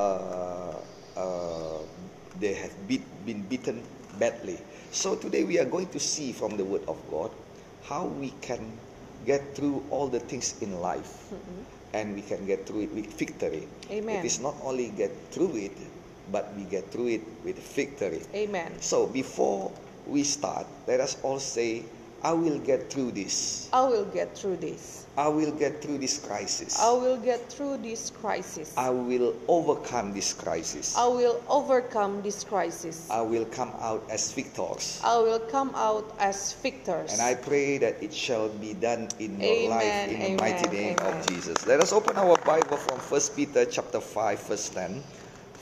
uh, uh, they have beat, been beaten badly. So today we are going to see from the Word of God how we can get through all the things in life and we can get through it with victory. Amen. It is not only get through it, but we get through it with victory. Amen. So before we start, let us all say, I will get through this. I will get through this. I will get through this crisis. I will get through this crisis. I will overcome this crisis. I will overcome this crisis. I will come out as victors. I will come out as victors. And I pray that it shall be done in your life Amen, in the mighty name amen. of Jesus. Let us open our Bible from 1 Peter chapter 5 verse 10.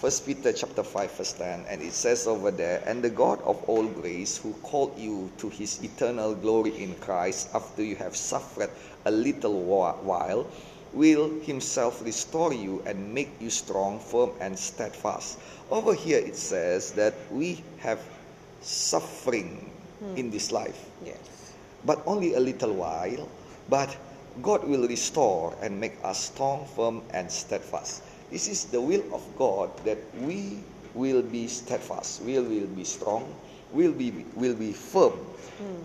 1 Peter chapter 5 verse 10 and it says over there and the God of all grace who called you to his eternal glory in Christ after you have suffered a little while will himself restore you and make you strong firm and steadfast. Over here it says that we have suffering hmm. in this life yes. but only a little while. But God will restore and make us strong, firm, and steadfast. This is the will of God that we will be steadfast, we will be strong, will be will be firm.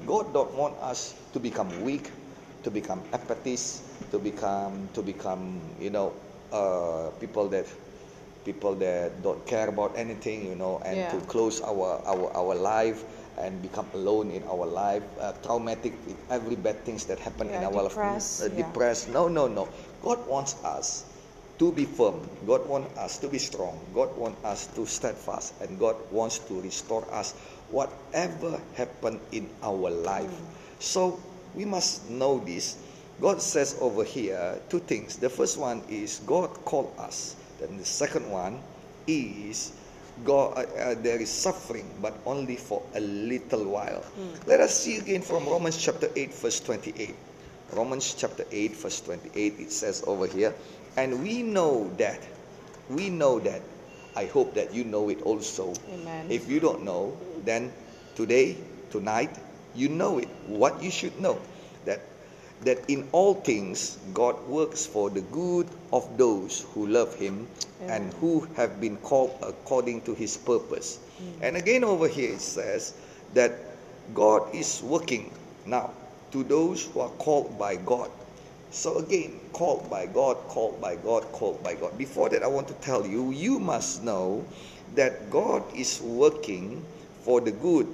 God don't want us to become weak, to become apathists, to become to become you know uh, people that people that don't care about anything, you know, and Yeah. to close our our our life and become alone in our life, uh, traumatic with every bad things that happen in our depressed, life, uh, yeah. depressed. No, no, no. God wants us to be firm. God wants us to be strong. God wants us to steadfast, and God wants to restore us whatever happened in our life. So we must know this. God says over here two things. The first one is God called us. Then the second one is God. Uh, uh, there is suffering, but only for a little while. Let us see again from Romans chapter eight, verse twenty-eight. Romans chapter 8, verse 28, it says over here, and we know that, we know that, I hope that you know it also. Amen. If you don't know, then today, tonight, you know it. What you should know that that in all things God works for the good of those who love him and who have been called according to his purpose. Mm. And again over here it says that God is working now to those who are called by God. So again, called by God, called by God, called by God. Before that, I want to tell you, you must know that God is working for the good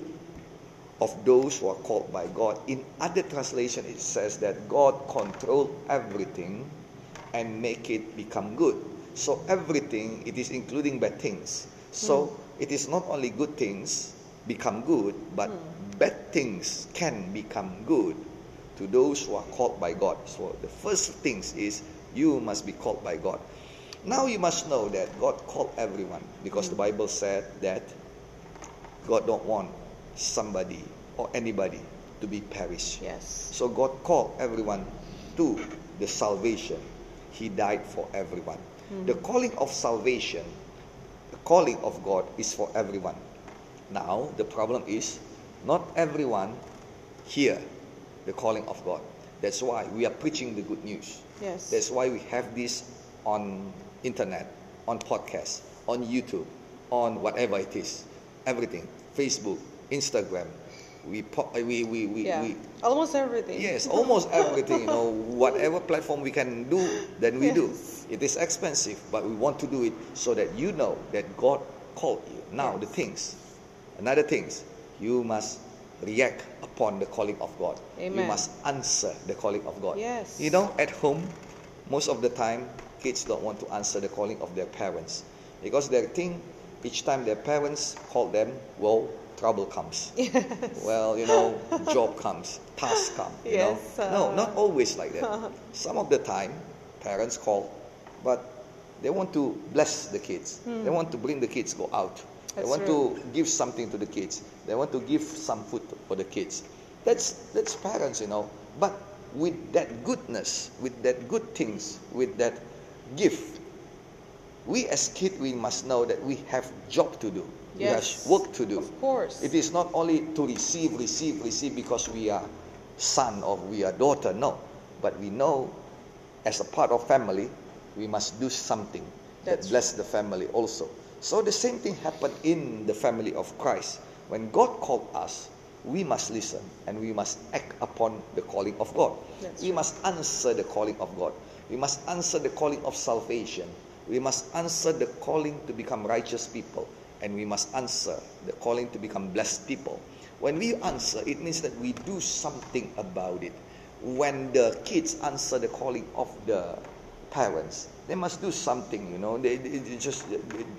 of those who are called by God. In other translation, it says that God control everything and make it become good. So everything, it is including bad things. So hmm. it is not only good things become good, but hmm. bad things can become good to those who are called by God. So the first things is you must be called by God. Now you must know that God called everyone because the Bible said that God don't want somebody or anybody to be perished. Yes. So God called everyone to the salvation. He died for everyone. Hmm. The calling of salvation, the calling of God is for everyone. Now the problem is not everyone hear the calling of God. That's why we are preaching the good news. Yes. That's why we have this on internet, on podcast, on YouTube, on whatever it is, everything, Facebook, Instagram. We po- eh, we we we, yeah. we Almost everything. Yes, almost everything. You know, whatever platform we can do, then we do. It is expensive, but we want to do it so that you know that God called you. Now, the things, another things, you must react upon the calling of God. You must answer the calling of God. Yes. You know, at home, most of the time, kids don't want to answer the calling of their parents because they think each time their parents call them, well, trouble comes. Yes. Well, you know, job comes, task come. You Yes, know, no, uh, not always like that. Some of the time, parents call, but they want to bless the kids. They want to bring the kids go out. They. That's want to give something to the kids. They want to give some food for the kids. That's that's parents, you know. But with that goodness, with that good things, with that gift, we as kids we must know that we have job to do. We have Yes. work to do. Of course. It is not only to receive, receive, receive because we are son or we are daughter. No. But we know as a part of family, we must do something. that That's bless the family also. So the same thing happened in the family of Christ. When God called us, we must listen and we must act upon the calling of God. That's we right. must answer the calling of God. We must answer the calling of salvation. We must answer the calling to become righteous people. And we must answer the calling to become blessed people. When we answer, it means that we do something about it. When the kids answer the calling of the parents, they must do something, you know. They, they, they just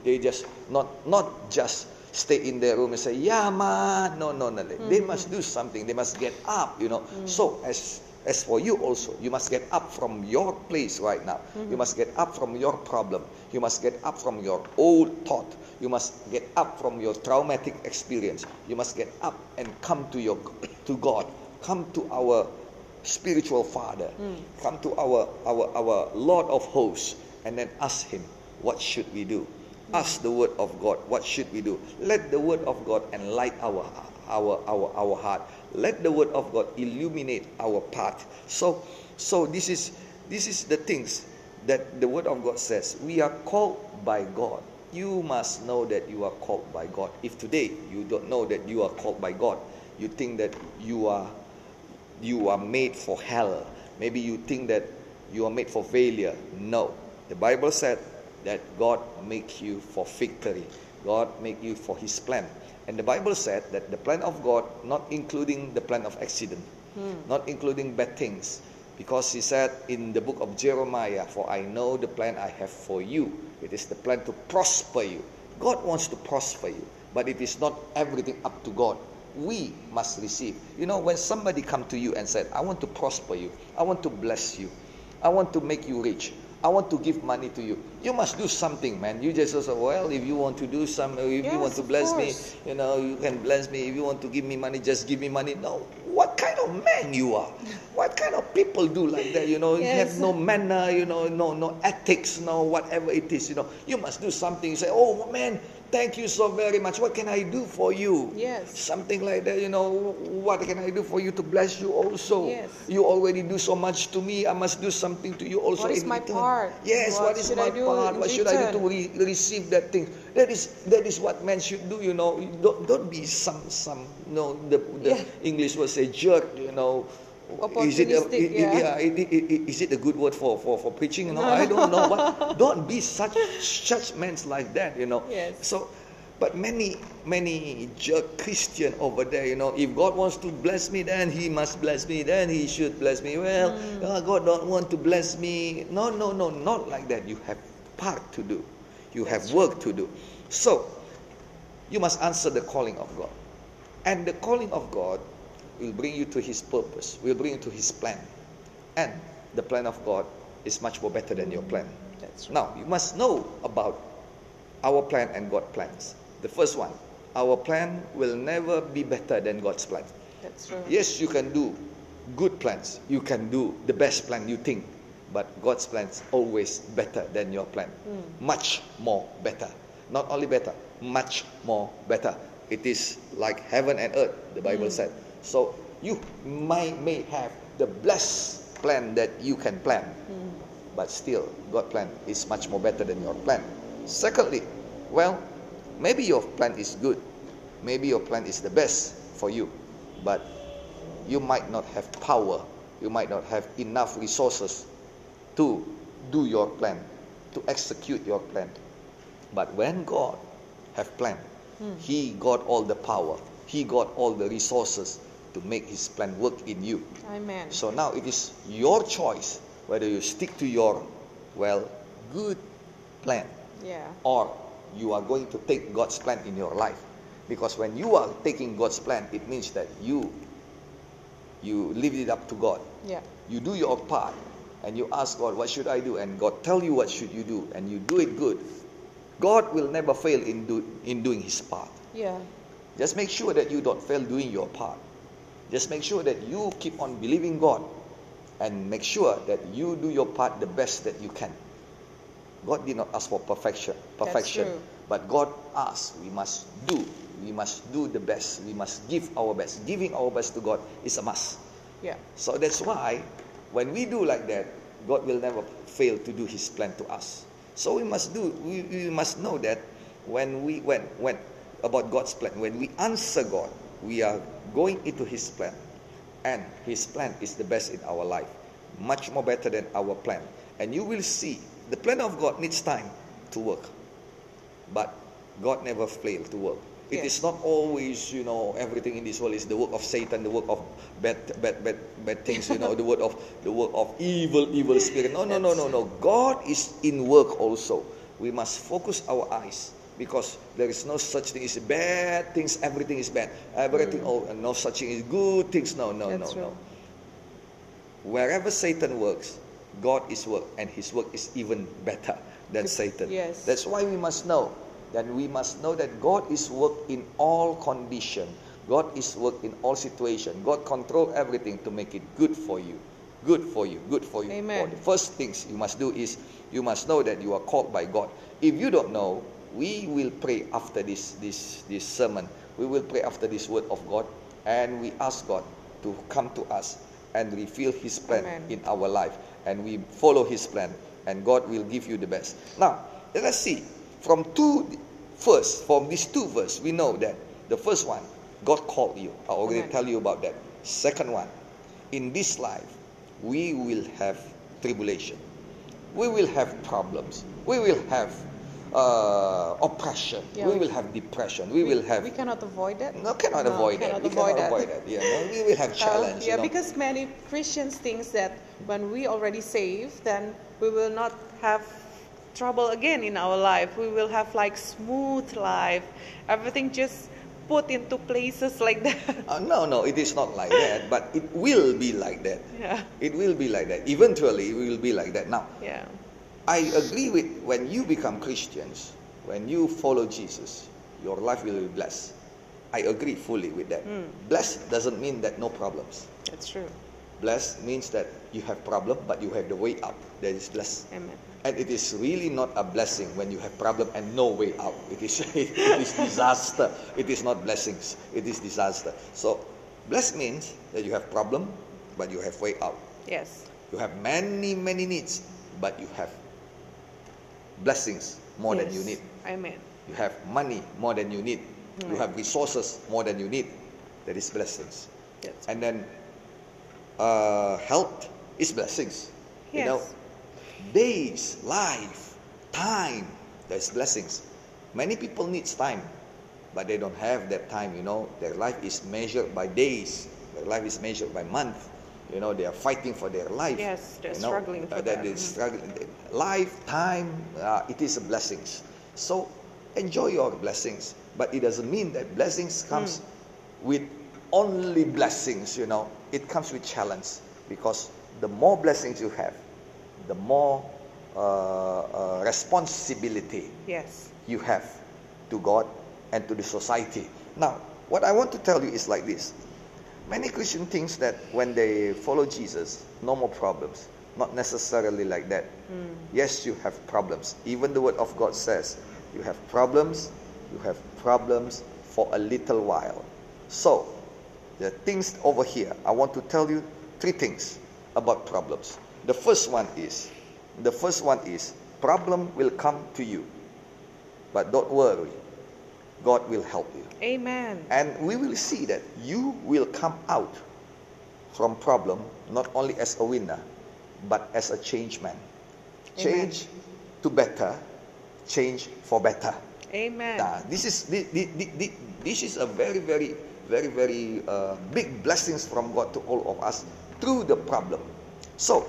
they just not not just stay in their room and say, Yeah, ma. No, no, no. They must do something. They must get up, you know. Mm. So as as for you also, you must get up from your place right now. Mm-hmm. You must get up from your problem. You must get up from your old thought. You must get up from your traumatic experience. You must get up and come to your to God. Come to our spiritual father. Come to our our our Lord of hosts and then ask him, what should we do? Ask the word of God, what should we do? Let the word of God enlight our our our our heart. Let the word of God illuminate our path. So so this is this is the things that the word of God says. We are called by God. You must know that you are called by God. If today you don't know that you are called by God, you think that you are you are made for hell. Maybe you think that you are made for failure. No. The Bible said that God make you for victory. God make you for his plan. And the Bible said that the plan of God, not including the plan of accident, hmm. not including bad things. Because he said in the book of Jeremiah, For I know the plan I have for you. It is the plan to prosper you. God wants to prosper you, but it is not everything up to God we must receive. You know, when somebody come to you and said, I want to prosper you, I want to bless you, I want to make you rich, I want to give money to you, you must do something, man. You just say, well, if you want to do some, uh, if you want to bless me, you know, you can bless me. If you want to give me money, just give me money. No, what kind of man you are? What kind of people do like that? You know, you have no manner, you know, no no ethics, no whatever it is. You know, you must do something. You say, oh man, thank you so very much. What can I do for you? Yes. Something like that, you know, what can I do for you to bless you also? Yes. You already do so much to me, I must do something to you also What is my return. part? Yes, what What is my part? What should I do to return? re- receive that thing? That is that is what men should do, you know. Don't don't be some some no the the Yeah. English will say jerk, you know. Is it, a, Opportunistic, i- i- yeah. is it a good word for, for, for preaching? No, No, I don't know. But don't be such such men like that, you know. Yes. So, but many many jerk Christian over there, you know, if God wants to bless me, then He must bless me. Then He should bless me. Well, Hmm. uh, God don't want to bless me. No, no, no, not like that. You have part to do. You have work to do. So, you must answer the calling of God, and the calling of God will bring you to His purpose. Will bring you to His plan, and the plan of God is much more better than your plan. That's right. Now, you must know about our plan and God's plans. The first one, our plan will never be better than God's plan. That's true. Yes, you can do good plans. You can do the best plan you think, but God's plans always better than your plan. Hmm. Much more better. Not only better, much more better. It is like heaven and earth, the Bible hmm. said. So you might may have the blessed plan that you can plan, hmm. but still God's plan is much more better than your plan. Secondly, well, maybe your plan is good, maybe your plan is the best for you, but you might not have power, you might not have enough resources to do your plan, to execute your plan. But when God have plan, hmm. He got all the power, He got all the resources to make His plan work in you. Amen. So now it is your choice whether you stick to your, well, good plan Yeah. or you are going to take God's plan in your life. Because when you are taking God's plan, it means that you you leave it up to God. Yeah. You do your part and you ask God, what should I do? And God tell you what should you do and you do it good. God will never fail in do, in doing his part. Yeah. Just make sure that you don't fail doing your part. Just make sure that you keep on believing God and make sure that you do your part the best that you can. God did not ask for perfection, perfection, but God asked we must do, we must do the best, we must give our best. Giving our best to God is a must. Yeah. So that's why when we do like that, God will never fail to do his plan to us. So we must do. We, we must know that when we when when about God's plan, when we answer God, we are going into His plan, and His plan is the best in our life, much more better than our plan. And you will see the plan of God needs time to work, but God never failed to work. It is Yes. not always, you know, everything in this world is the work of Satan, the work of bad, bad, bad, bad things, you know, the work of the work of evil, evil spirit. No, no, no, no, no. God is in work also. We must focus our eyes because there is no such thing as bad things. Everything is bad. Everything, mm. oh, no such thing is good things. No, no, That's no, no. Wherever Satan works, God is work, and His work is even better than Satan. Yes. That's why we must know that we must know that God is work in all condition. God is work in all situation. God control everything to make it good for you. Good for you. Good for you. Amen. For the first things you must do is you must know that you are called by God. If you don't know, we will pray after this this this sermon. We will pray after this word of God, and we ask God to come to us and reveal His plan Amen. in our life, and we follow His plan, and God will give you the best. Now, let us see from two first from these two verses, we know that the first one, God called you. I already Amen. tell you about that. Second one, in this life, we will have tribulation. We will have problems. We will have uh, oppression. Yeah, we we- will have depression. We, will have We cannot avoid that. no cannot No, avoid that. cannot We avoid cannot that. avoid that. Yeah, no, we will have Uh, challenge. yeah, you know. because many Christians think that when we already saved, then we will not have trouble again in our life. We will have like smooth life. Everything just put into places like that. Uh, no, no, it is not like that, but it will be like that. yeah. It will be like that. Eventually, it will be like that. Now, Yeah. I agree with when you become Christians, when you follow Jesus, your life will be blessed. I agree fully with that. Mm. Blessed doesn't mean that no problems. That's true. Blessed means that you have problem, but you have the way out. That is blessed. Amen. And it is really not a blessing when you have problem and no way out. It is it is disaster. It is not blessings. It is disaster. So blessed means that you have problem, but you have way out. Yes. You have many many needs, but you have blessings more than you need. Amen. You have money more than you need. You have resources more than you need. That is blessings. That's And then uh, health is blessings. Yes. You know, days, life, time, that's blessings. Many people needs time, but they don't have that time, you know. Their life is measured by days. Their life is measured by month. You know, they are fighting for their life. Yes, they're you know, struggling for uh, that they're Mhm. struggling. Life, time, uh, it is a blessings. So enjoy your blessings, but it doesn't mean that blessings comes Mm. with only blessings. You know, it comes with challenge because the more blessings you have, the more uh, uh, responsibility Yes. you have to God and to the society. Now, what I want to tell you is like this. Many Christian thinks that when they follow Jesus, no more problems. Not necessarily like that. Hmm. Yes, you have problems. Even the word of God says, you have problems, you have problems for a little while. So, the things over here, I want to tell you three things about problems. The first one is, the first one is, problem will come to you. But don't worry, God will help you. Amen. And we will see that you will come out from problem not only as a winner, but as a change man. Change to better, change for better. Amen. Nah, this is thi- thi- thi- thi- this is a very very very very uh, big blessings from God to all of us through the problem. So,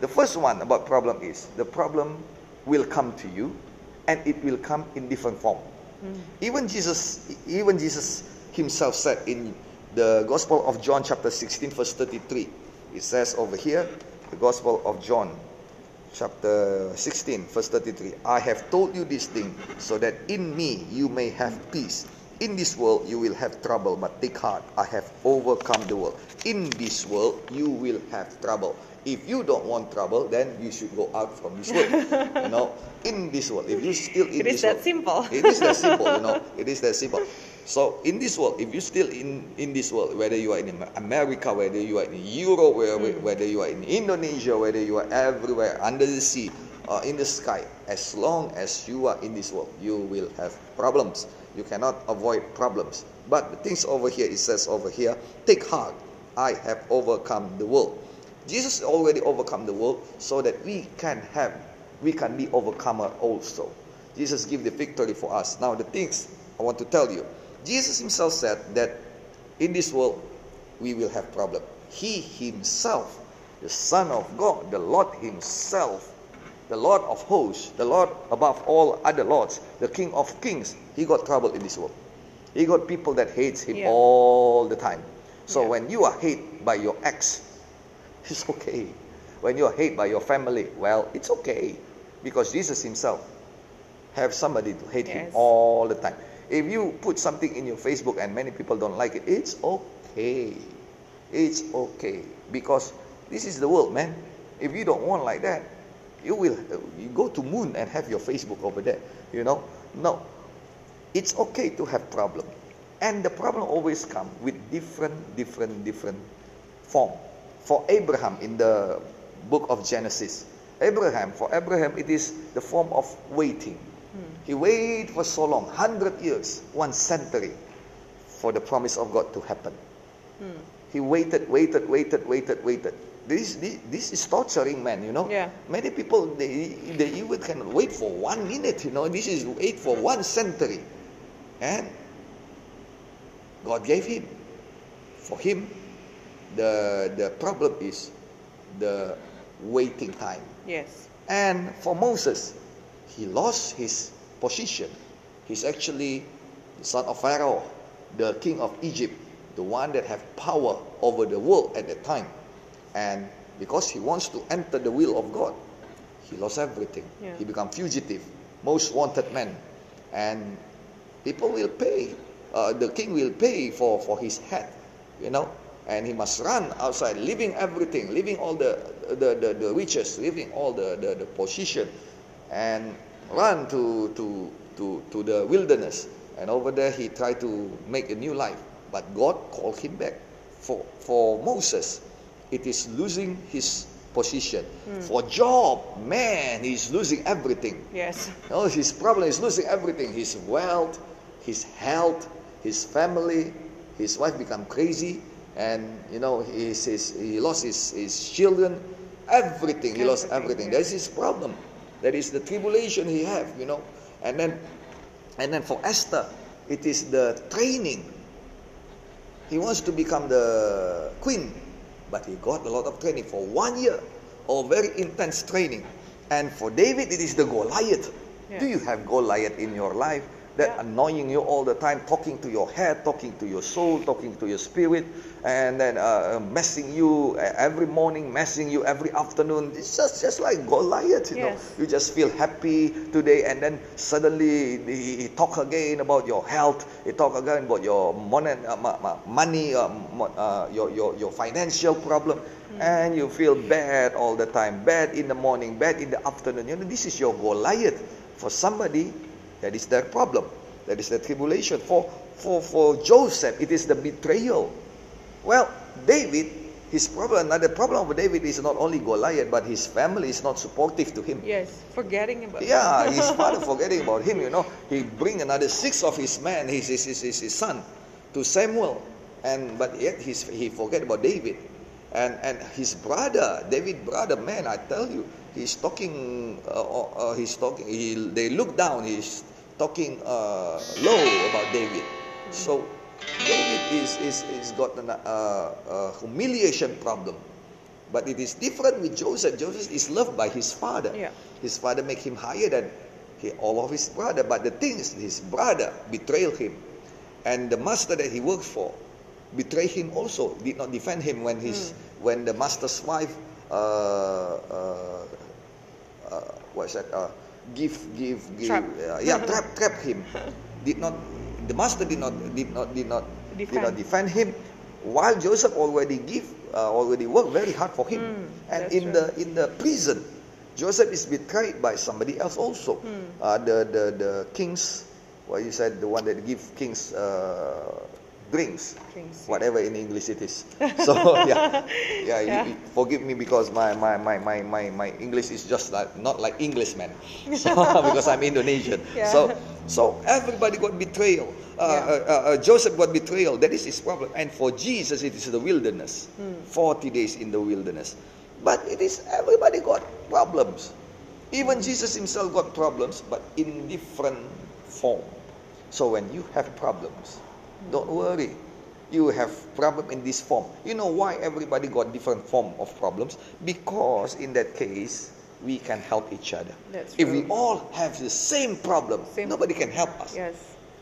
the first one about problem is the problem will come to you, and it will come in different form. Even Jesus, even Jesus himself said in the Gospel of John, chapter 16, verse 33, it says over here, the Gospel of John, chapter 16, verse 33. I have told you this thing so that in me you may have peace. In this world you will have trouble, but take heart, I have overcome the world. In this world you will have trouble. If you don't want trouble, then you should go out from this world. you know, in this world, if you still in It this is that simple. it is that simple, you know. It is that simple. So in this world, if you still in in this world, whether you are in America, whether you are in Europe, whether, whether you are in Indonesia, whether you are everywhere under the sea, uh, in the sky. As long as you are in this world, you will have problems. You cannot avoid problems. But the things over here, it says over here, take heart, I have overcome the world. Jesus already overcome the world so that we can have, we can be overcomer also. Jesus give the victory for us. Now the things I want to tell you, Jesus himself said that in this world we will have problem. He himself, the Son of God, the Lord himself, the Lord of hosts, the Lord above all other lords, the King of kings, he got trouble in this world. He got people that hates him Yeah. all the time. So Yeah. when you are hated by your ex, it's okay. When you are hated by your family, well, it's okay. Because Jesus himself have somebody to hate him all the time. If you put something in your Facebook and many people don't like it, it's okay. It's okay. Because this is the world, man. If you don't want like that, you will you go to moon and have your Facebook over there. You know? No. It's okay to have problem. And the problem always come with different, different, different form. For Abraham in the book of Genesis, Abraham, for Abraham it is the form of waiting. He waited for so long, 100 years, one century, for the promise of God to happen. He waited, waited, waited, waited, waited. This, this, this is torturing, man, you know. Yeah. Many people, they, they even can wait for one minute, you know. This is wait for one century. And God gave him. For him, the, the problem is the waiting time. Yes. And for Moses, he lost his position. He's actually the son of Pharaoh, the king of Egypt, the one that have power over the world at that time. And because he wants to enter the will of God, he lost everything. Yeah. He become fugitive, most wanted man. And people will pay. Uh, the king will pay for, for his head, you know. And he must run outside, leaving everything, leaving all the, the, the, the riches, leaving all the, the, the position, and run to, to, to, to the wilderness. And over there, he tried to make a new life. But God called him back. For, for Moses, it is losing his position. Hmm. For Job, man, he's losing everything. Yes. Oh, his problem is losing everything his wealth, his health, his family. His wife become crazy, and you know, his, his, he lost his, his children, everything. He lost Everything. That's his problem. That is the tribulation he have, you know. And then, and then for Esther, it is the training. He wants to become the queen, but he got a lot of training for one year, or very intense training. And for David, it is the Goliath. Yeah. Do you have Goliath in your life that Yeah. annoying you all the time, talking to your head, talking to your soul, talking to your spirit, and then uh, messing you uh, every morning, messing you every afternoon? It's just just like Goliath, you know. You just feel happy today, and then suddenly he, he talk again about your health. He talk again about your money, uh, money, uh, mo- uh, your, your your financial problem, and you feel bad all the time. Bad in the morning, bad in the afternoon. You know, this is your Goliath. For somebody, that is their problem. That is the tribulation. For for for Joseph, it is the betrayal. Well, David, his problem, another problem with David is not only Goliath, but his family is not supportive to him. Yes. Forgetting about Yeah, his father forgetting about him, you know. He bring another six of his men, his, his, his, his, son, to Samuel. And but yet he's, he forget about David. And and his brother, David brother, man, I tell you, he's talking, uh, uh, uh, he's talking, he, they look down, he's talking uh, low about David. So David is, is, is got an uh, uh, humiliation problem. But it is different with Joseph. Joseph is loved by his father. Yeah. His father make him higher than he, all of his brother. But the thing is, his brother betrayed him. And the master that he worked for betrayed him also, did not defend him when his when the master's wife uh, uh, uh, what's that? Give, give, give. Trap. Uh, yeah, trap, trap him. Did not. The master did not, did not, did not, did not Defend. defend him. While Joseph already give, uh, already worked very hard for him, Mm, and in true. the in the prison, Joseph is betrayed by somebody else also. Hmm. Uh, the the the king's, what you said, the one that give king's uh, drinks, Drinks, whatever in English it is. So yeah, yeah. Yeah. you- forgive me because my, my, my, my, my, my English is just like not like Englishman, so, because I'm Indonesian. Yeah. So so everybody got betrayal. Uh, Yeah. uh, uh, uh, Joseph got betrayal. That is his problem. And for Jesus, it is the wilderness. Hmm. Forty days in the wilderness. But it is everybody got problems. Even Jesus himself got problems, but in different form. So when you have problems, don't worry. You have problem in this form. You know why everybody got different form of problems? Because in that case, we can help each other. That's if we all have the same problem, Same- nobody can help us. Yes.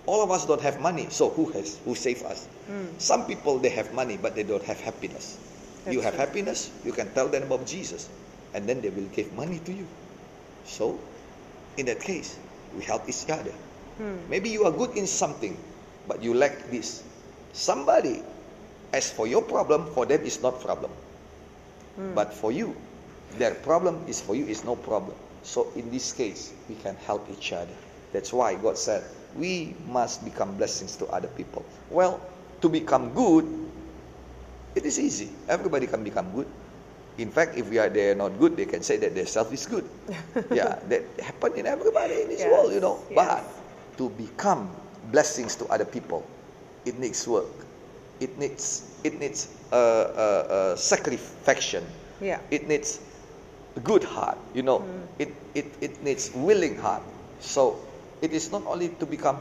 All of us don't have money, so who has who save us? Mm. Some people they have money but they don't have happiness. you have true. happiness, you can tell them about Jesus, and then they will give money to you. So, in that case, we help each other. Hmm. Maybe you are good in something, but you lack this. Somebody, as for your problem, for them is not problem. Hmm. But for you, their problem is for you is no problem. So in this case, we can help each other. That's why God said we must become blessings to other people. Well, to become good, it is easy. Everybody can become good. In fact, if we are they are not good, they can say that their self is good. yeah, that happen in everybody in this Yes, world, you know. yes. But to become blessings to other people, it needs work. It needs it needs uh, uh, uh, sacrifice. Yeah. It needs a good heart. You know, Mm. it, it it needs willing heart. So it is not only to become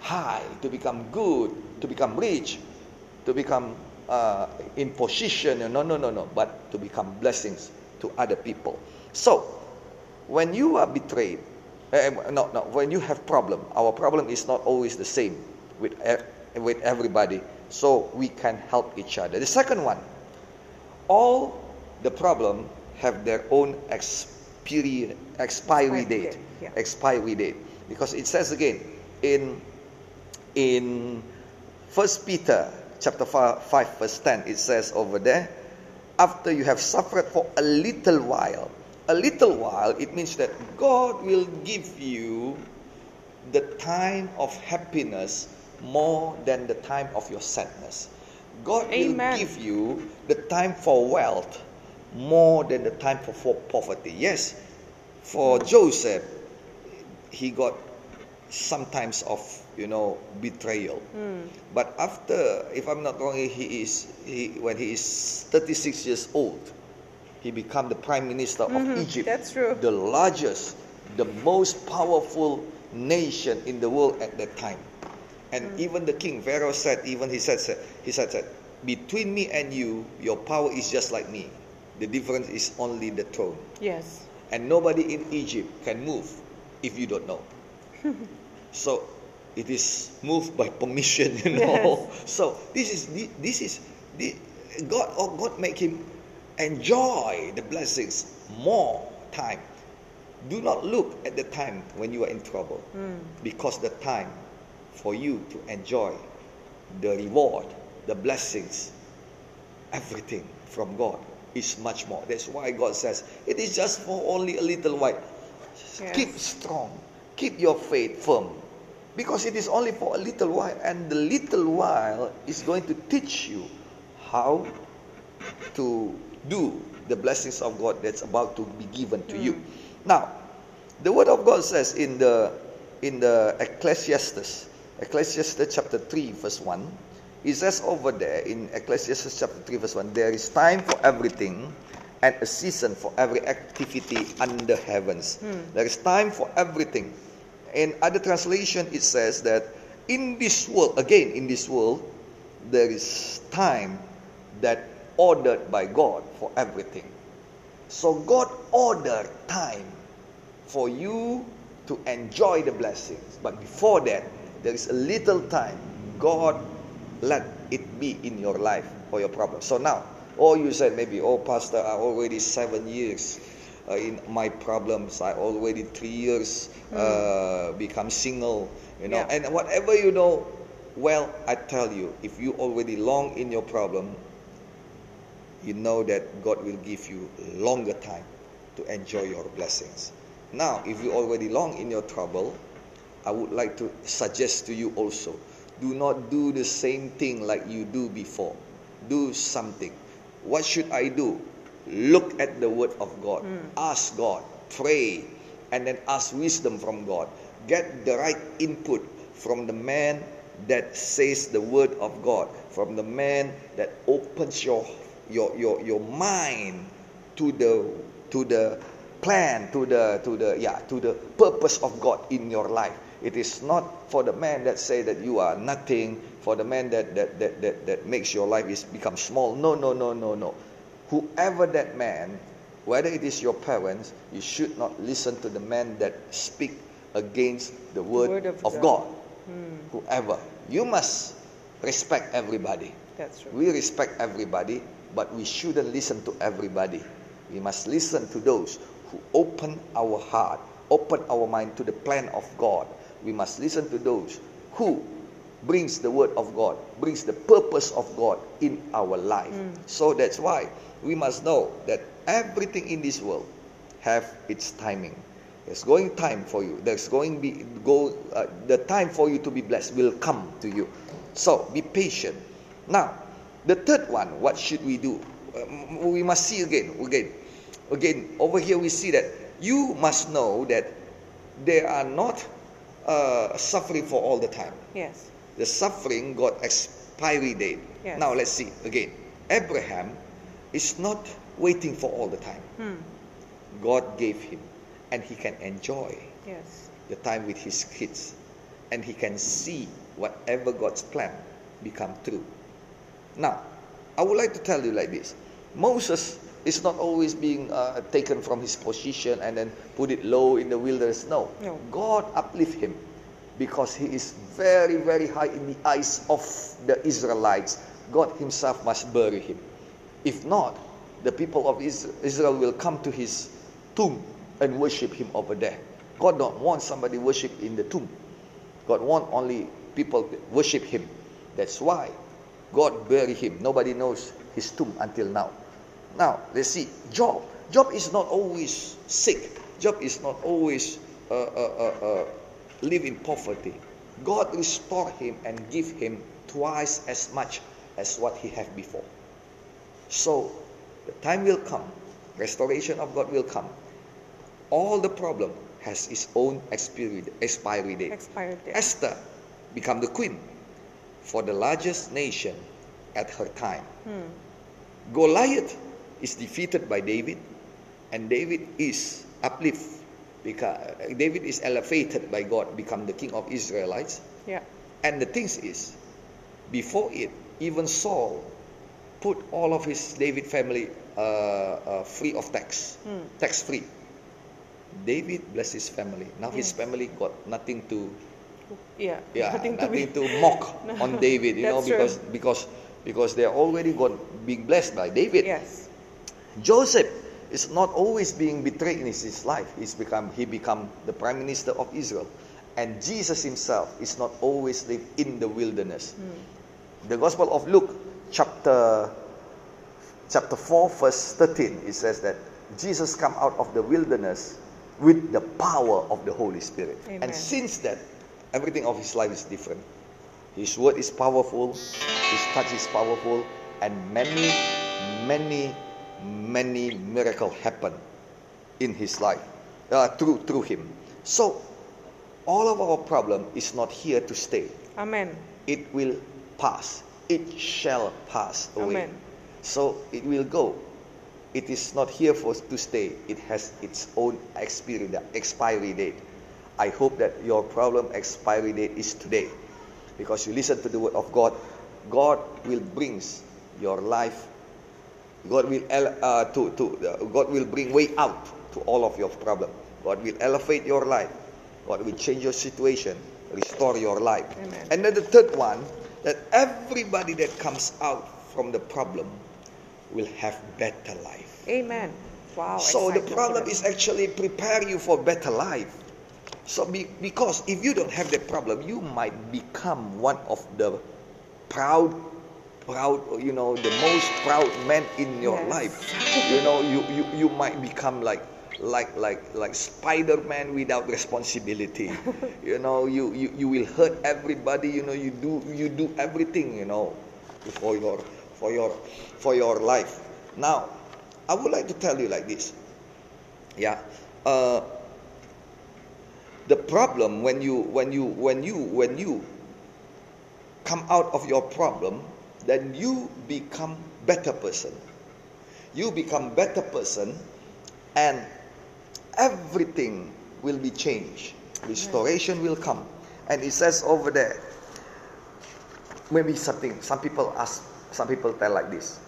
high, to become good, to become rich, to become uh, in position. No, no, no, no. But to become blessings to other people. So when you are betrayed, eh, no, no. When you have problem, our problem is not always the same with with everybody. So we can help each other. The second one, all the problem have their own expiry Expiry date. date, yeah. Expiry date, because it says again in in First Peter chapter fi- five verse ten, it says over there, after you have suffered for a little while, a little while, it means that God will give you the time of happiness more than the time of your sadness. God will give you the time for wealth more than the time for, for poverty. Yes, for Joseph, he got sometimes of you know betrayal. Hmm. But after, if I'm not wrong, he is he when he is 36 years old, he became the prime minister of Mhm, Egypt, that's true. the largest, the most powerful nation in the world at that time. And Mm. even the king Pharaoh said, even he said, said- he said, said, between me and you, your power is just like me. The difference is only the throne. Yes. And nobody in Egypt can move if you don't know. so it is moved by permission, you know. So this is this is the, God. Oh, God make him enjoy the blessings more time. Do not look at the time when you are in trouble, Mm. because the time for you to enjoy the reward, the blessings, everything from God is much more. That's why God says it is just for only a little while. Yes. Keep strong, keep your faith firm, because it is only for a little while, and the little while is going to teach you how to do the blessings of God that's about to be given to you. Hmm. Now, the word of God says in the in the Ecclesiastes, Ecclesiastes chapter 3, verse 1, it says over there in Ecclesiastes chapter 3, verse 1, there is time for everything and a season for every activity under heavens. Hmm. There is time for everything. In other translation, it says that in this world, again in this world, there is time that ordered by God for everything. So God ordered time for you to enjoy the blessings. But before that, there is a little time. God let it be in your life for your problem. So now, or you said maybe, oh, Pastor, I already seven years uh, in my problems. I already three years uh, become single. You know, Yeah. and whatever you know. Well, I tell you, if you already long in your problem, you know that God will give you longer time to enjoy your blessings. Now, if you already long in your trouble, I would like to suggest to you also Do not do the same thing like you do before. Do something. What should I do? Look at the Word of God. Hmm. Ask God. Pray. And then ask wisdom from God. Get the right input from the man that says the Word of God. From the man that opens your your your, your mind to the to the plan to the to the yeah to the purpose of God in your life. It is not for the man that say that you are nothing, for the man that that that that, that makes your life is become small. No, no, no, no, no. Whoever that man, whether it is your parents, you should not listen to the man that speak against the word, word of, of God. God. Hmm. Whoever. You must respect everybody. That's true. We respect everybody, but we shouldn't listen to everybody. We must listen to those who open our heart, open our mind to the plan of God. We must listen to those who brings the word of God, brings the purpose of God in our life. So that's why we must know that everything in this world have its timing. There's going time for you. There's going be go uh, the time for you to be blessed will come to you. So be patient. Now, the third one, what should we do? Um, we must see again, again, again. Over here, we see that you must know that they are not uh, suffering for all the time. Yes. The suffering got expiry date. Yes. Now let's see again. Abraham is not waiting for all the time. Hmm. God gave him, and he can enjoy Yes. the time with his kids, and he can see whatever God's plan become true. Now, I would like to tell you like this: Moses is not always being uh, taken from his position and then put it low in the wilderness. No, No. God uplift him because he is very, very high in the eyes of the Israelites. God Himself must bury him. If not, the people of Israel will come to his tomb and worship him over there. God don't want somebody worship in the tomb. God want only people worship him. That's why God bury him. Nobody knows his tomb until now. Now let's see. Job. Job is not always sick. Job is not always uh, uh, uh, uh, live in poverty. God restore him and give him twice as much as what he had before. So the time will come, restoration of God will come. All the problem has its own expiry, expiry date. Expired date. Esther become the queen for the largest nation at her time. Hmm. Goliath is defeated by David, and David is uplift because David is elevated by God, become the king of Israelites. Yeah. And the things is, before it, even Saul put all of his David family uh, uh, free of tax, Hmm. tax free. David blessed his family. Now his family got nothing to Yeah. yeah, Nothing nothing, to be. to, mock on David, you know, That's true. because because because they're already got being blessed by David. Yes. Joseph is not always being betrayed in his, his life. He's become he become the prime minister of Israel, and Jesus himself is not always live in the wilderness. Hmm. The Gospel of Luke, chapter chapter four, verse thirteen, it says that Jesus come out of the wilderness with the power of the Holy Spirit, Amen. and since that, everything of his life is different. His word is powerful, his touch is powerful, and many, many, many miracles happen in his life uh, through through him. So, all of our problem is not here to stay. Amen. It will pass. It shall pass away. Amen. So it will go. It is not here for to stay. It has its own expiry expiry date. I hope that your problem expiry date is today, because you listen to the word of God. God will brings your life. God will uh, to to uh, God will bring way out to all of your problem. God will elevate your life. God will change your situation, restore your life. Amen. And then the third one, that everybody that comes out from the problem will have better life. Amen. Wow. So the problem is actually prepare you for better life. So be, because if you don't have that problem, you might become one of the proud, proud, you know, the most proud man in your Yes. life. You know, you, you, you might become like like like like Spider-Man without responsibility. you know, you, you you will hurt everybody. You know, you do you do everything. You know, for your for your for your life. Now, I would like to tell you like this. Yeah. Uh, the problem when you when you when you when you come out of your problem, then you become better person. You become better person, and everything will be changed. Restoration will come. And it says over there, maybe something, some people ask, some people tell like this,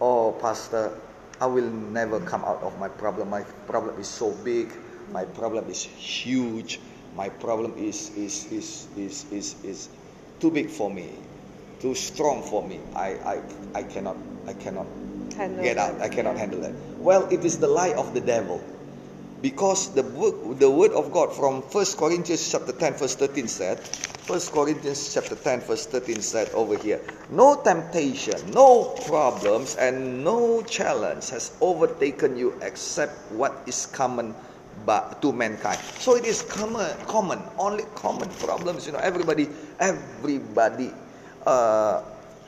Oh, Pastor, I will never come out of my problem. My problem is so big. My problem is huge. My problem is, is, is, is, is, is too big for me, too strong for me. I, I, I cannot, I cannot Handle get that, out. I cannot yeah. handle that. Well, it is the lie of the devil. Because the book, the word of God from 1 Corinthians chapter 10 verse 13 said, 1 Corinthians chapter 10 verse 13 said over here, no temptation, no problems and no challenge has overtaken you except what is common but to mankind. So it is common, common, only common problems. You know, everybody, everybody uh,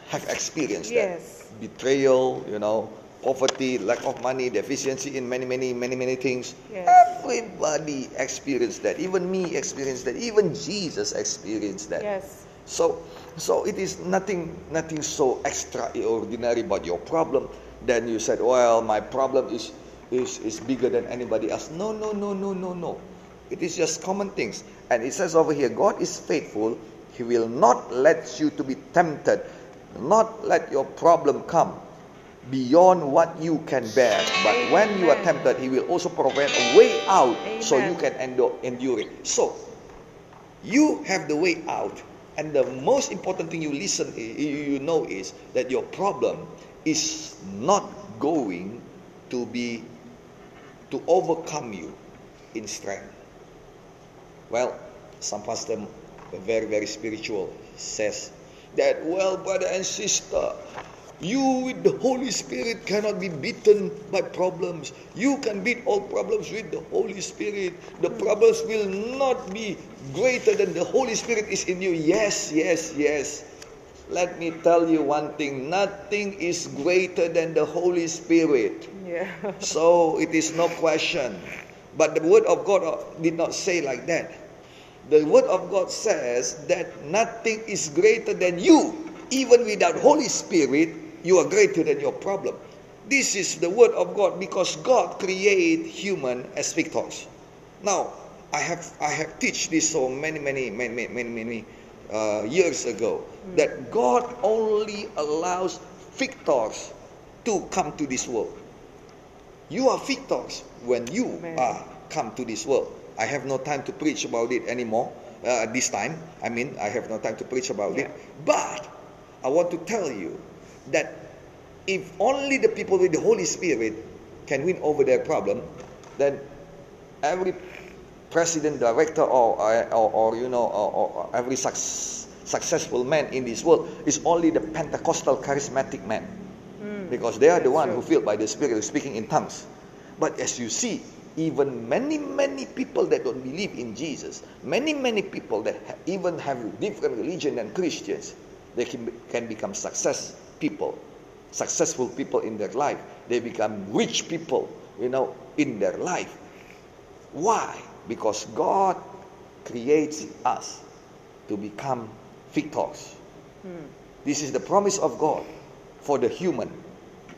have experienced Yes. that betrayal. You know, poverty, lack of money, deficiency in many, many, many, many things. Yes. Everybody experienced that. Even me experienced that. Even Jesus experienced that. Yes. So, so it is nothing, nothing so extraordinary about your problem. Then you said, well, my problem is, is, is bigger than anybody else. No, no, no, no, no, no. It is just common things. And it says over here, God is faithful. He will not let you to be tempted, not let your problem come beyond what you can bear. But when you are tempted, He will also provide a way out so you can endure, endure it. So, you have the way out and the most important thing you listen eh, you you know is that your problem is not going to be to overcome you in strength well some pastor very very spiritual says that well brother and sister you with the Holy Spirit cannot be beaten by problems. You can beat all problems with the Holy Spirit. The problems will not be greater than the Holy Spirit is in you. Yes, yes, yes. Let me tell you one thing nothing is greater than the Holy Spirit. Yeah. So it is no question. But the word of God uh, did not say like that. The word of God says that nothing is greater than you. Even without Holy Spirit, you are greater than your problem. This is the word of God because God created human as victors. Now, I have I have teach this so many many many many many, many uh, years ago that God only allows victors to come to this world. You are victors when you Amen. are come to this world. I have no time to preach about it anymore. Uh, this time, I mean, I have no time to preach about it. But I want to tell you that if only the people with the Holy Spirit can win over their problem, then every president, director, or uh, or, or you know, or, or every suc- successful man in this world is only the Pentecostal charismatic man hmm. because they are the one who filled by the Spirit speaking in tongues. But as you see, even many many people that don't believe in Jesus, many many people that ha- even have different religion than Christians, they can, be- can become success people, successful people in their life. They become rich people, you know, in their life. Why? Because God creates us to become victors. Hmm. This is the promise of God for the human,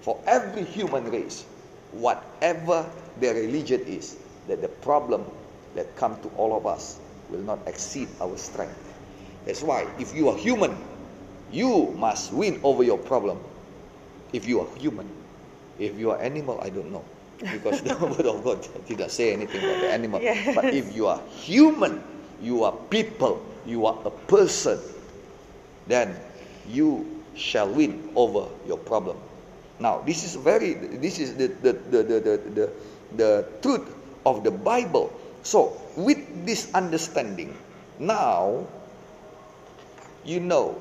for every human race, whatever their religion is, that the problem that come to all of us will not exceed our strength. That's why if you are human, you must win over your problem. If you are human, if you are animal, I don't know. Because the word of God did not say anything about the animal. Yes. But if you are human, you are people, you are a person, then you shall win over your problem. Now, this is very this is the the the the the, the, the truth of the Bible. So, with this understanding, now you know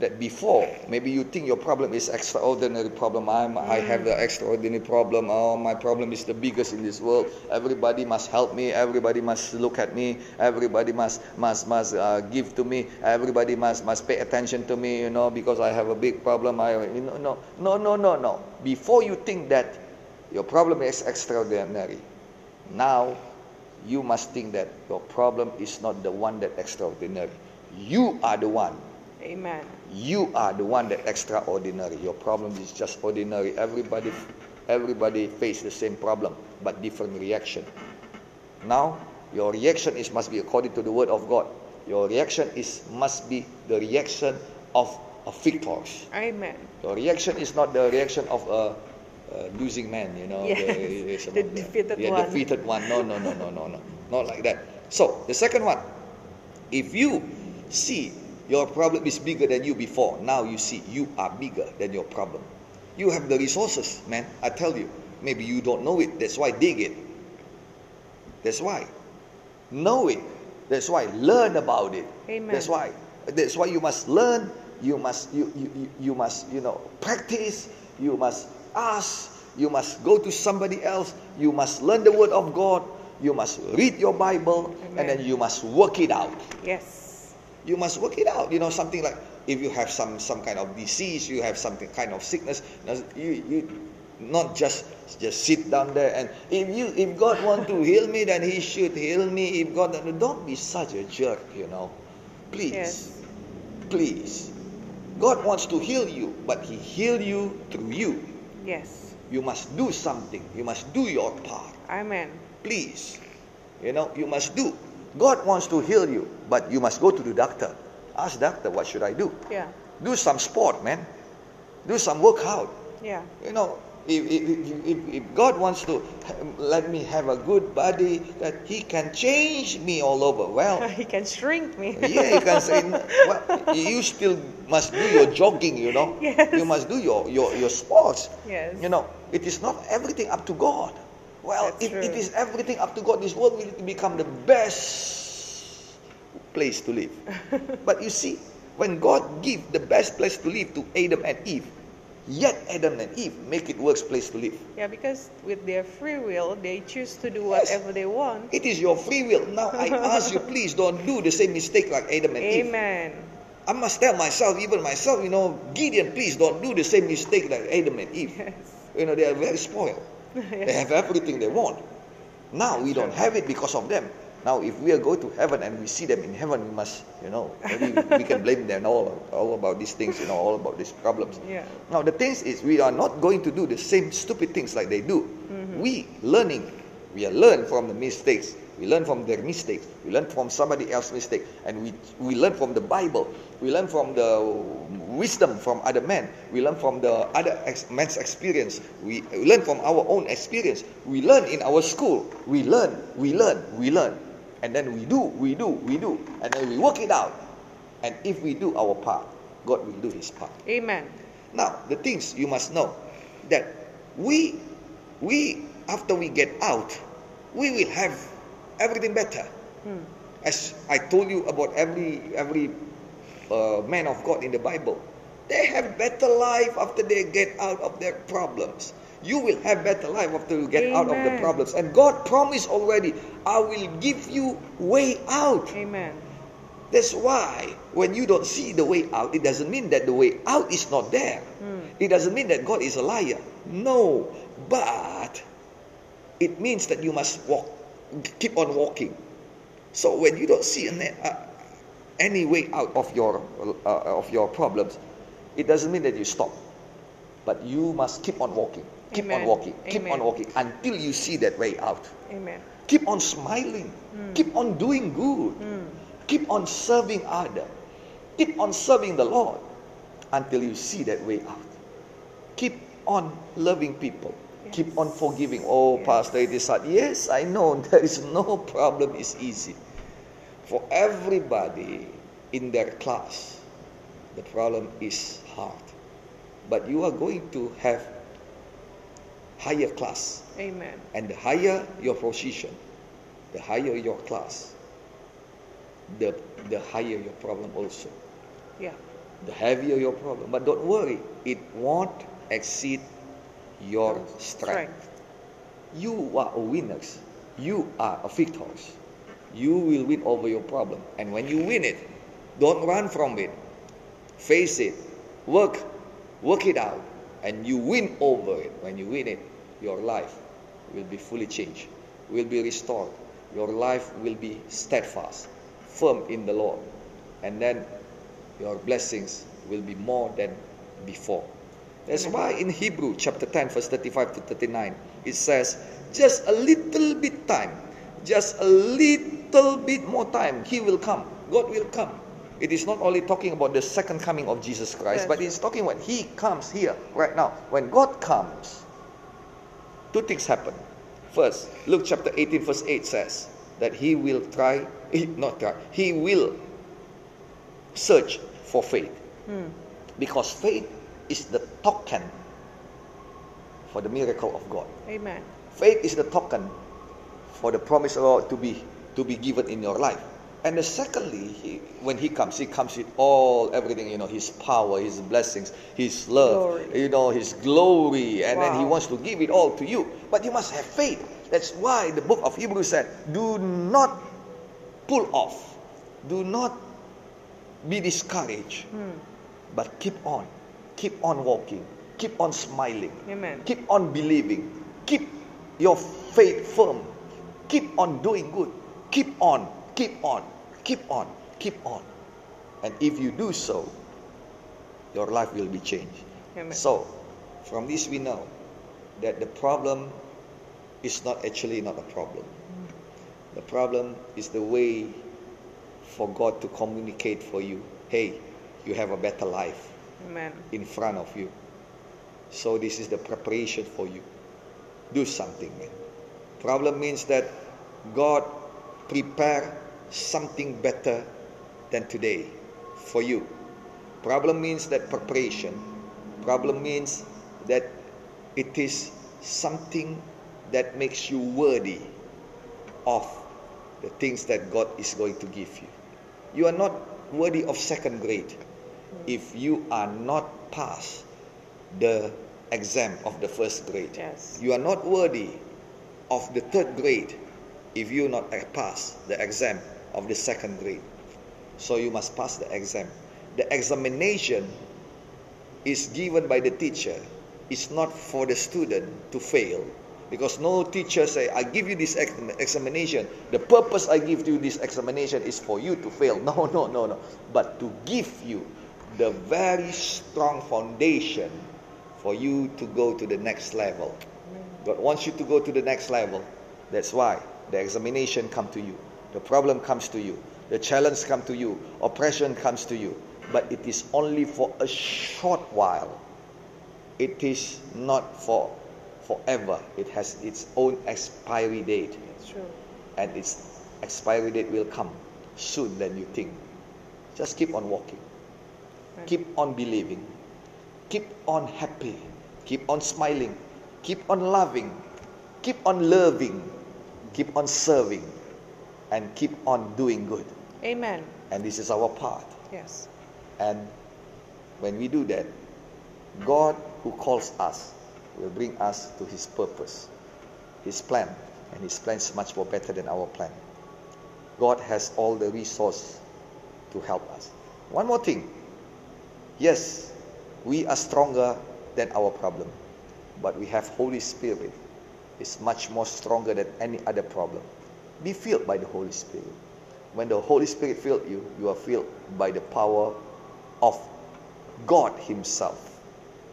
that before maybe you think your problem is extraordinary problem. I'm, i have the extraordinary problem. Oh my problem is the biggest in this world. Everybody must help me. Everybody must look at me. Everybody must must must uh, give to me. Everybody must must pay attention to me you know because i have a big problem. I you know no no no no no. Before you think that your problem is extraordinary now you must think that your problem is not the one that extraordinary. You are the one Amen. you are the one that extraordinary. Your problem is just ordinary. Everybody everybody face the same problem but different reaction. Now your reaction is must be according to the word of god. Your reaction is must be the reaction of a victors. Amen. your reaction is not the reaction of a, a losing man you know Yes, the, the of defeated yeah, one. defeated one. No no no no no no. Not like that. So the second one. If you see your problem is bigger than you before, now you see you are bigger than your problem. You have the resources, man. I tell you. Maybe you don't know it. That's why dig it. That's why. Know it. That's why learn about it. Amen. That's why. That's why you must learn. You must you, you, you- you must you know practice. You must ask. You must go to somebody else. You must learn the word of God. You must read your Bible and then you must work it out Yes. You must work it out you know something like if you have some some kind of disease you have something kind of sickness you you not just just sit down there and if you if god want to heal me then he should heal me. If god don't be such a jerk you know. Please. Yes. please. God wants to heal you but he heal you through you. Yes. you must do something. You must do your part. Amen. please. You know you must do god wants to heal you but you must go to the doctor ask doctor what should i do Yeah. do some sport man do some workout Yeah. you know if, if, if- if, god wants to let me have a good body that he can change me all over well he can shrink me. yeah you can say well you still must do your jogging you know Yes. you must do your, your, your sports Yes. you know it is not everything up to god well it true. is everything up to god this world will become the best place to live but you see when god give the best place to live to adam and eve yet adam and eve make it worst place to live Yeah, because with their free will, they choose to do Yes. whatever they want. it is your free will now i ask you please don't do the same mistake like adam and eve Amen. I must tell myself, even myself, you know, Gideon, please don't do the same mistake like Adam and Eve. Yes. You know, they are very spoiled. They have everything they want. Now we don't have it because of them. Now, if we are going to heaven and we see them in heaven, we must, you know, we can blame them all, all about these things, you know, all about these problems. Yeah. Now, the things is, we are not going to do the same stupid things like they do. Mm-hmm. We learning, we are learn from the mistakes. We learn from their mistakes. We learn from somebody else's mistake, and we we learn from the Bible. We learn from the wisdom from other men. We learn from the other ex- men's experience. We learn from our own experience. We learn in our school. We learn. We learn. We learn, and then we do. We do. We do, and then we work it out. And if we do our part, God will do His part. Amen. Now, the things you must know that we, we after we get out, we will have everything better. Hmm. As I told you about every every uh, man of God in the Bible, they have better life after they get out of their problems. You will have better life after you get out of the problems. And God promised already, I will give you way out. Amen. That's why when you don't see the way out, it doesn't mean that the way out is not there. Hmm. It doesn't mean that God is a liar. No, but it means that you must walk, keep on walking. So when you don't see an, uh, any way out of your uh, of your problems, it doesn't mean that you stop. But you must keep on walking, keep on walking, keep on walking until you see that way out. Amen. Keep on smiling. Mm. Keep on doing good. Mm. Keep on serving other. Keep on serving the Lord until you see that way out. Keep on loving people. Keep on forgiving. Oh. Pastor, it is hard. Yes, I know. There is no problem is easy. For everybody in their class, the problem is hard. But you are going to have higher class. Amen. And the higher your position, the higher your class, the, the higher your problem also. Yeah. the heavier your problem. But don't worry, it won't exceed your strength. You are a winners. You are a victors. You will win over your problem. And when you win it, don't run from it. Face it. Work. Work it out. And you win over it. When you win it, your life will be fully changed, will be restored. Your life will be steadfast, firm in the Lord. And then your blessings will be more than before. That's why in Hebrew chapter 10, verse 35 to 39, it says, just a little bit time, just a little bit more time, He will come. God will come. It is not only talking about the second coming of Jesus Christ, Yes. but it's talking when He comes here, right now. When God comes, two things happen. First, Luke chapter 18, verse 8 says that He will try, not try, He will search for faith. Hmm. Because faith is the token for the miracle of God. Amen. Faith is the token for the promise of God to be to be given in your life. And the secondly, he, when he comes, he comes with all everything, you know, his power, his blessings, his love, Glory. you know, his glory, and then he wants to give it all to you. But you must have faith. That's why the book of Hebrews said, do not pull off, do not be discouraged, Hmm. but keep on, keep on walking, keep on smiling, Amen. keep on believing, keep your faith firm, keep on doing good, keep on, keep on, keep on, keep on. And if you do so, your life will be changed. Amen. So, from this we know that the problem is not actually not a problem. The problem is the way for God to communicate for you. Hey, you have a better life Amen. in front of you. So this is the preparation for you. Do something, man. Problem means that God prepare something better than today for you. Problem means that preparation. Problem means that it is something that makes you worthy of the things that God is going to give you. You are not worthy of second grade if you are not past the exam of the first grade. Yes. You are not worthy of the third grade if you not pass the exam of the second grade. So you must pass the exam. The examination is given by the teacher. It's not for the student to fail. Because no teacher say, I give you this ex- examination. The purpose I give you this examination is for you to fail. No, no, no, no. But to give you the very strong foundation for you to go to the next level. God wants you to go to the next level. That's why the examination come to you. The problem comes to you. The challenge come to you. Oppression comes to you. But it is only for a short while. It is not for forever. It has its own expiry date. True. And its expiry date will come soon than you think. Just keep on walking. Keep on believing. Keep on happy. Keep on smiling. Keep on loving. Keep on loving. Keep on serving. And keep on doing good. Amen. And this is our part. Yes. And when we do that, God who calls us will bring us to His purpose, His plan. And His plan is much more better than our plan. God has all the resource to help us. One more thing. Yes, we are stronger than our problem, but we have Holy Spirit. It's much more stronger than any other problem. Be filled by the Holy Spirit. When the Holy Spirit filled you, you are filled by the power of God Himself.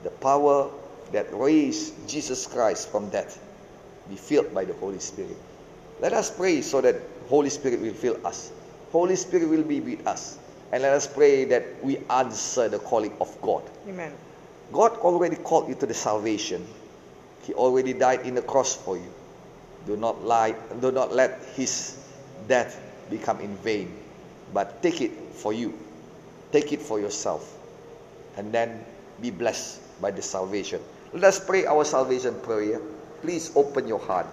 The power that raised Jesus Christ from death. Be filled by the Holy Spirit. Let us pray so that Holy Spirit will fill us. Holy Spirit will be with us. And let us pray that we answer the calling of God. Amen. God already called you to the salvation. He already died in the cross for you. Do not lie, do not let his death become in vain. But take it for you. Take it for yourself. And then be blessed by the salvation. Let us pray our salvation prayer. Please open your heart.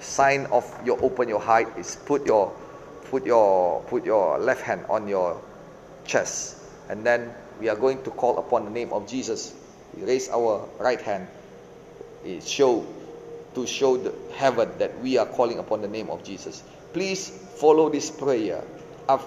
Sign of your open your heart is put your put your put your left hand on your chest and then we are going to call upon the name of Jesus. We raise our right hand. It show to show the heaven that we are calling upon the name of Jesus. Please follow this prayer. Uh,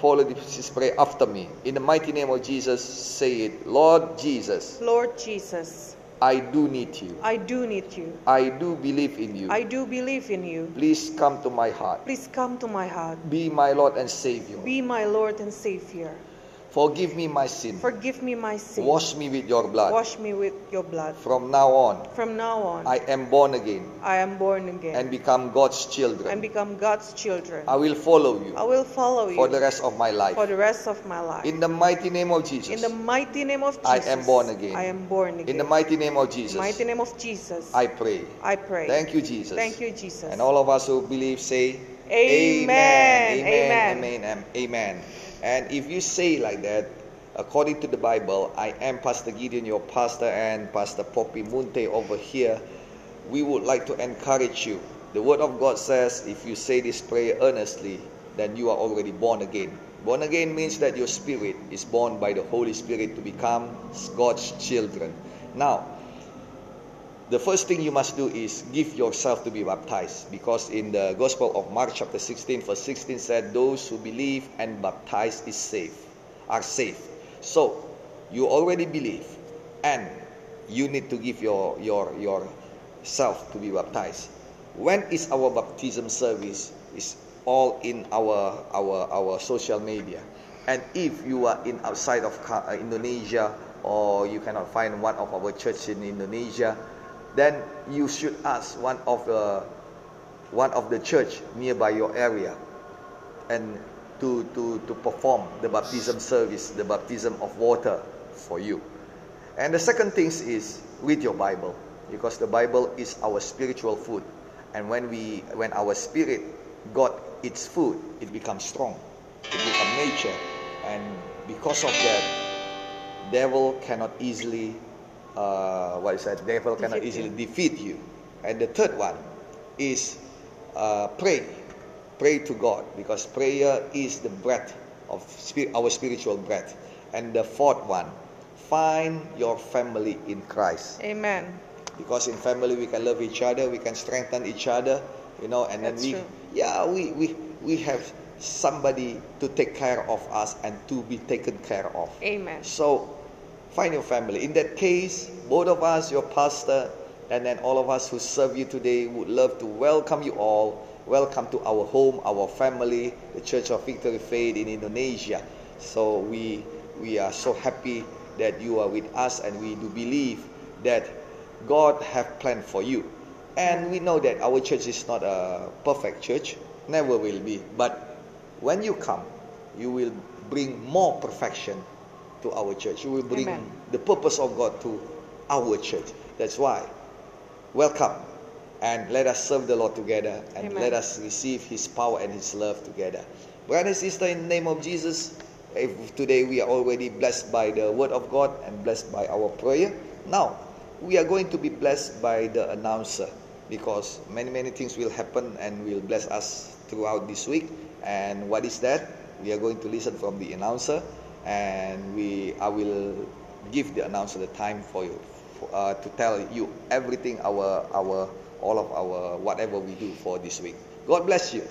follow this prayer after me. In the mighty name of Jesus, say it. Lord Jesus, Lord Jesus, I do need you. I do need you. I do believe in you. I do believe in you. Please come to my heart. Please come to my heart. Be my Lord and Savior. Be my Lord and Savior. Forgive me my sin. Forgive me my sin. Wash me with your blood. Wash me with your blood. From now on, From now on, I am born again I am born again and become God's children. and become God's children. I will follow you I will follow you for the rest of my life. for the rest of my life. In the mighty name of Jesus. In the mighty name of Jesus, I am born again. I am born again. In the mighty name of Jesus. mighty name of Jesus, I pray. I pray. Thank you, Jesus. Thank you, Jesus. And all of us who believe say, Amen. Amen. Amen. Amen. Amen. And if you say like that, according to the Bible, I am Pastor Gideon, your pastor, and Pastor Poppy Munte over here. We would like to encourage you. The Word of God says, if you say this prayer earnestly, then you are already born again. Born again means that your spirit is born by the Holy Spirit to become God's children. Now, the first thing you must do is give yourself to be baptized because in the gospel of mark chapter 16 verse 16 said those who believe and baptize is safe are safe. So you already believe and you need to give your your yourself to be baptized. When is our baptism service is all in our our our social media? And if you are in outside of uh, indonesia or you cannot find one of our church in indonesia then you should ask one of the one of the church nearby your area and to to to perform the baptism service the baptism of water for you. And the second thing is read your bible because the bible is our spiritual food. And when we when our spirit got its food it becomes strong. It becomes nature. And because of that devil cannot easily uh, what is that? Devil cannot Defeat easily you. defeat you. And the third one is uh, pray. Pray to God because prayer is the breath of spirit, our spiritual breath. And the fourth one, find your family in Christ. Amen. Because in family we can love each other, we can strengthen each other, you know, and then we, true. yeah, we, we, we have somebody to take care of us and to be taken care of. Amen. So find your family. In that case, both of us, your pastor, and then all of us who serve you today would love to welcome you all. Welcome to our home, our family, the Church of Victory Faith in Indonesia. So we we are so happy that you are with us and we do believe that God have planned for you. And we know that our church is not a perfect church, never will be. But when you come, you will bring more perfection to our church. You will bring Amen. the purpose of God to our church. That's why. Welcome. And let us serve the Lord together and Amen. let us receive His power and His love together. Brother and sister, in the name of Jesus, if today we are already blessed by the Word of God and blessed by our prayer. Now, we are going to be blessed by the announcer because many, many things will happen and will bless us throughout this week. And what is that? We are going to listen from the announcer and we I will give the announcer the time for you for, uh, to tell you everything our our all of our whatever we do for this week. God bless you.